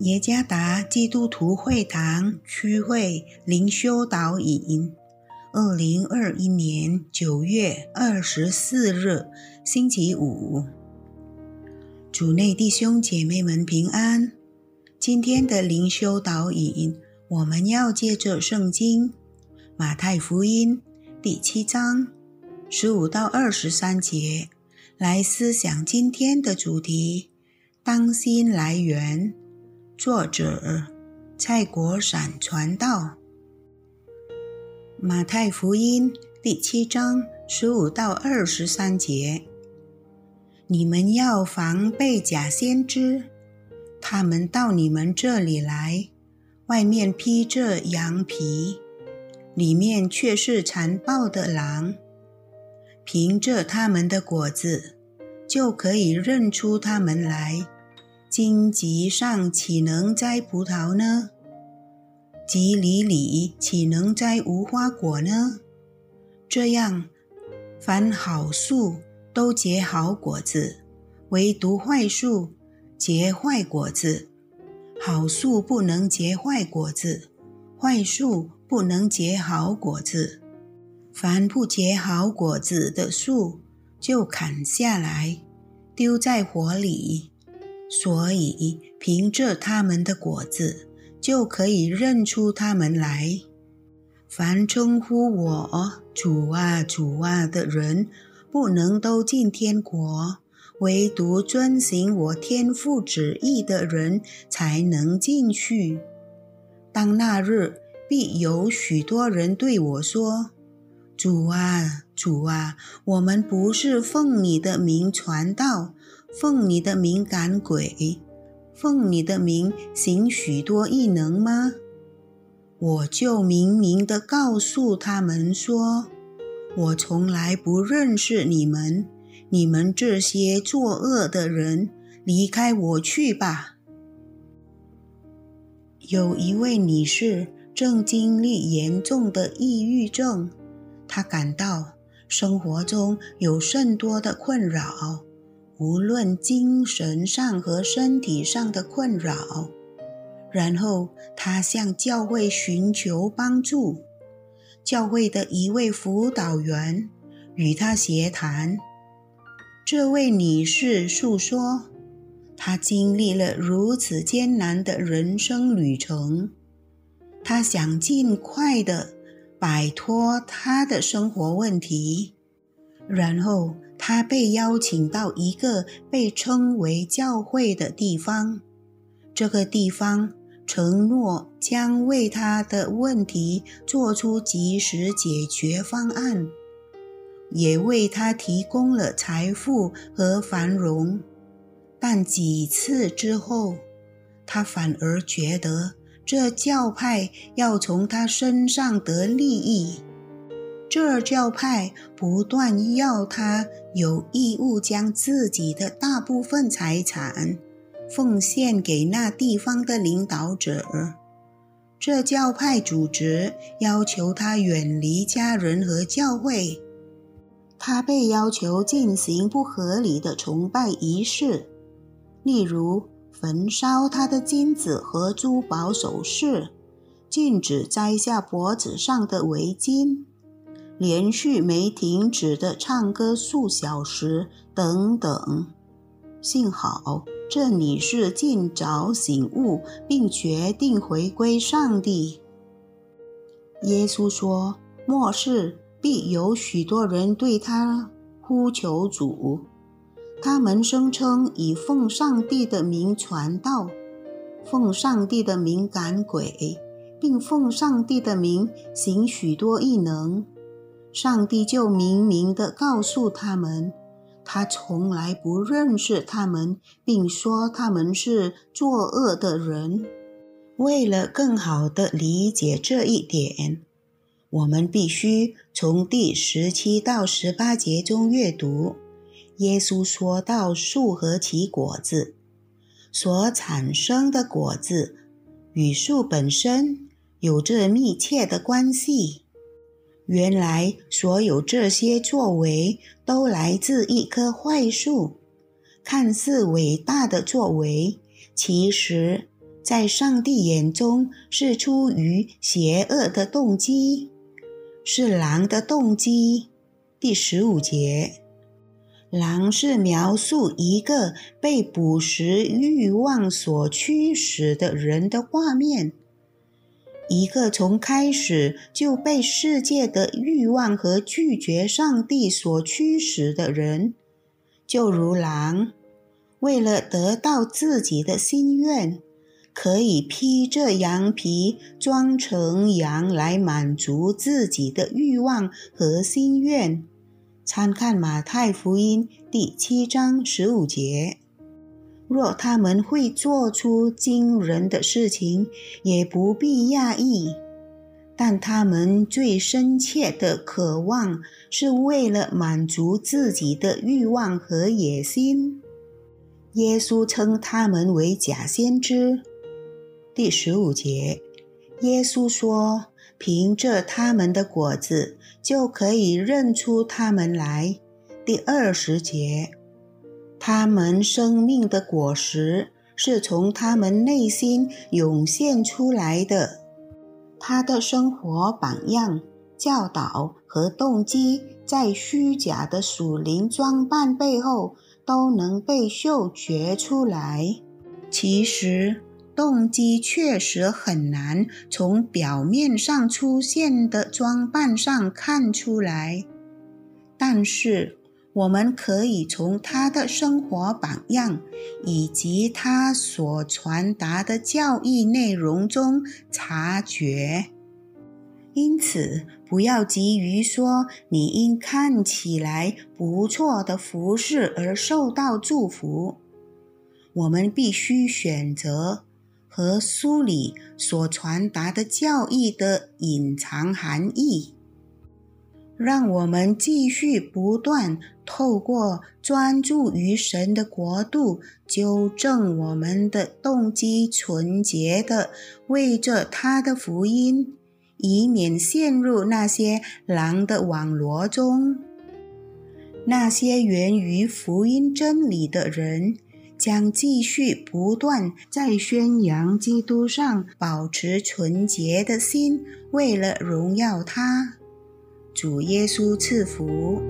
耶加达基督徒会堂区会灵修导引，二零二一年九月二十四日，星期五。主内弟兄姐妹们平安。今天的灵修导引，我们要借着圣经马太福音第七章十五到二十三节来思想今天的主题：当心来源。作者蔡国闪传道，马太福音第七章十五到二十三节。你们要防备假先知，他们到你们这里来，外面披着羊皮，里面却是残暴的狼。凭着他们的果子，就可以认出他们来。荆棘上岂能摘葡萄呢？棘里里岂能摘无花果呢？这样，凡好树都结好果子，唯独坏树结坏果子。好树不能结坏果子，坏树不能结好果子。凡不结好果子的树，就砍下来，丢在火里。所以，凭着他们的果子，就可以认出他们来。凡称呼我主啊、主啊的人，不能都进天国；唯独遵行我天父旨意的人，才能进去。当那日，必有许多人对我说：“主啊、主啊，我们不是奉你的名传道。”奉你的名赶鬼，奉你的名行许多异能吗？我就明明的告诉他们说，我从来不认识你们，你们这些作恶的人，离开我去吧。有一位女士正经历严重的抑郁症，她感到生活中有甚多的困扰。无论精神上和身体上的困扰，然后他向教会寻求帮助。教会的一位辅导员与他协谈。这位女士诉说，她经历了如此艰难的人生旅程，她想尽快的摆脱她的生活问题，然后。他被邀请到一个被称为教会的地方，这个地方承诺将为他的问题做出及时解决方案，也为他提供了财富和繁荣。但几次之后，他反而觉得这教派要从他身上得利益。这教派不断要他有义务将自己的大部分财产奉献给那地方的领导者。这教派组织要求他远离家人和教会。他被要求进行不合理的崇拜仪式，例如焚烧他的金子和珠宝首饰，禁止摘下脖子上的围巾。连续没停止的唱歌数小时，等等。幸好这女士尽早醒悟，并决定回归上帝。耶稣说：“末世必有许多人对他呼求主，他们声称以奉上帝的名传道，奉上帝的名赶鬼，并奉上帝的名行许多异能。”上帝就明明地告诉他们，他从来不认识他们，并说他们是作恶的人。为了更好地理解这一点，我们必须从第十七到十八节中阅读。耶稣说到树和其果子所产生的果子与树本身有着密切的关系。原来，所有这些作为都来自一棵坏树。看似伟大的作为，其实在上帝眼中是出于邪恶的动机，是狼的动机。第十五节，狼是描述一个被捕食欲望所驱使的人的画面，一个从开始就被世界的欲望和拒绝上帝所驱使的人，就如狼，为了得到自己的心愿。可以披着羊皮装成羊来满足自己的欲望和心愿。参看马太福音第七章十五节。若他们会做出惊人的事情，也不必讶异。但他们最深切的渴望，是为了满足自己的欲望和野心。耶稣称他们为假先知。第十五节，耶稣说：“凭着他们的果子，就可以认出他们来。”第二十节，他们生命的果实是从他们内心涌现出来的。他的生活榜样、教导和动机，在虚假的属灵装扮背后都能被嗅觉出来。其实。动机确实很难从表面上出现的装扮上看出来，但是我们可以从他的生活榜样以及他所传达的教义内容中察觉。因此，不要急于说你因看起来不错的服饰而受到祝福。我们必须选择。和书里所传达的教义的隐藏含义，让我们继续不断透过专注于神的国度，纠正我们的动机，纯洁的为着他的福音，以免陷入那些狼的网罗中。那些源于福音真理的人。将继续不断在宣扬基督上保持纯洁的心，为了荣耀他。主耶稣赐福。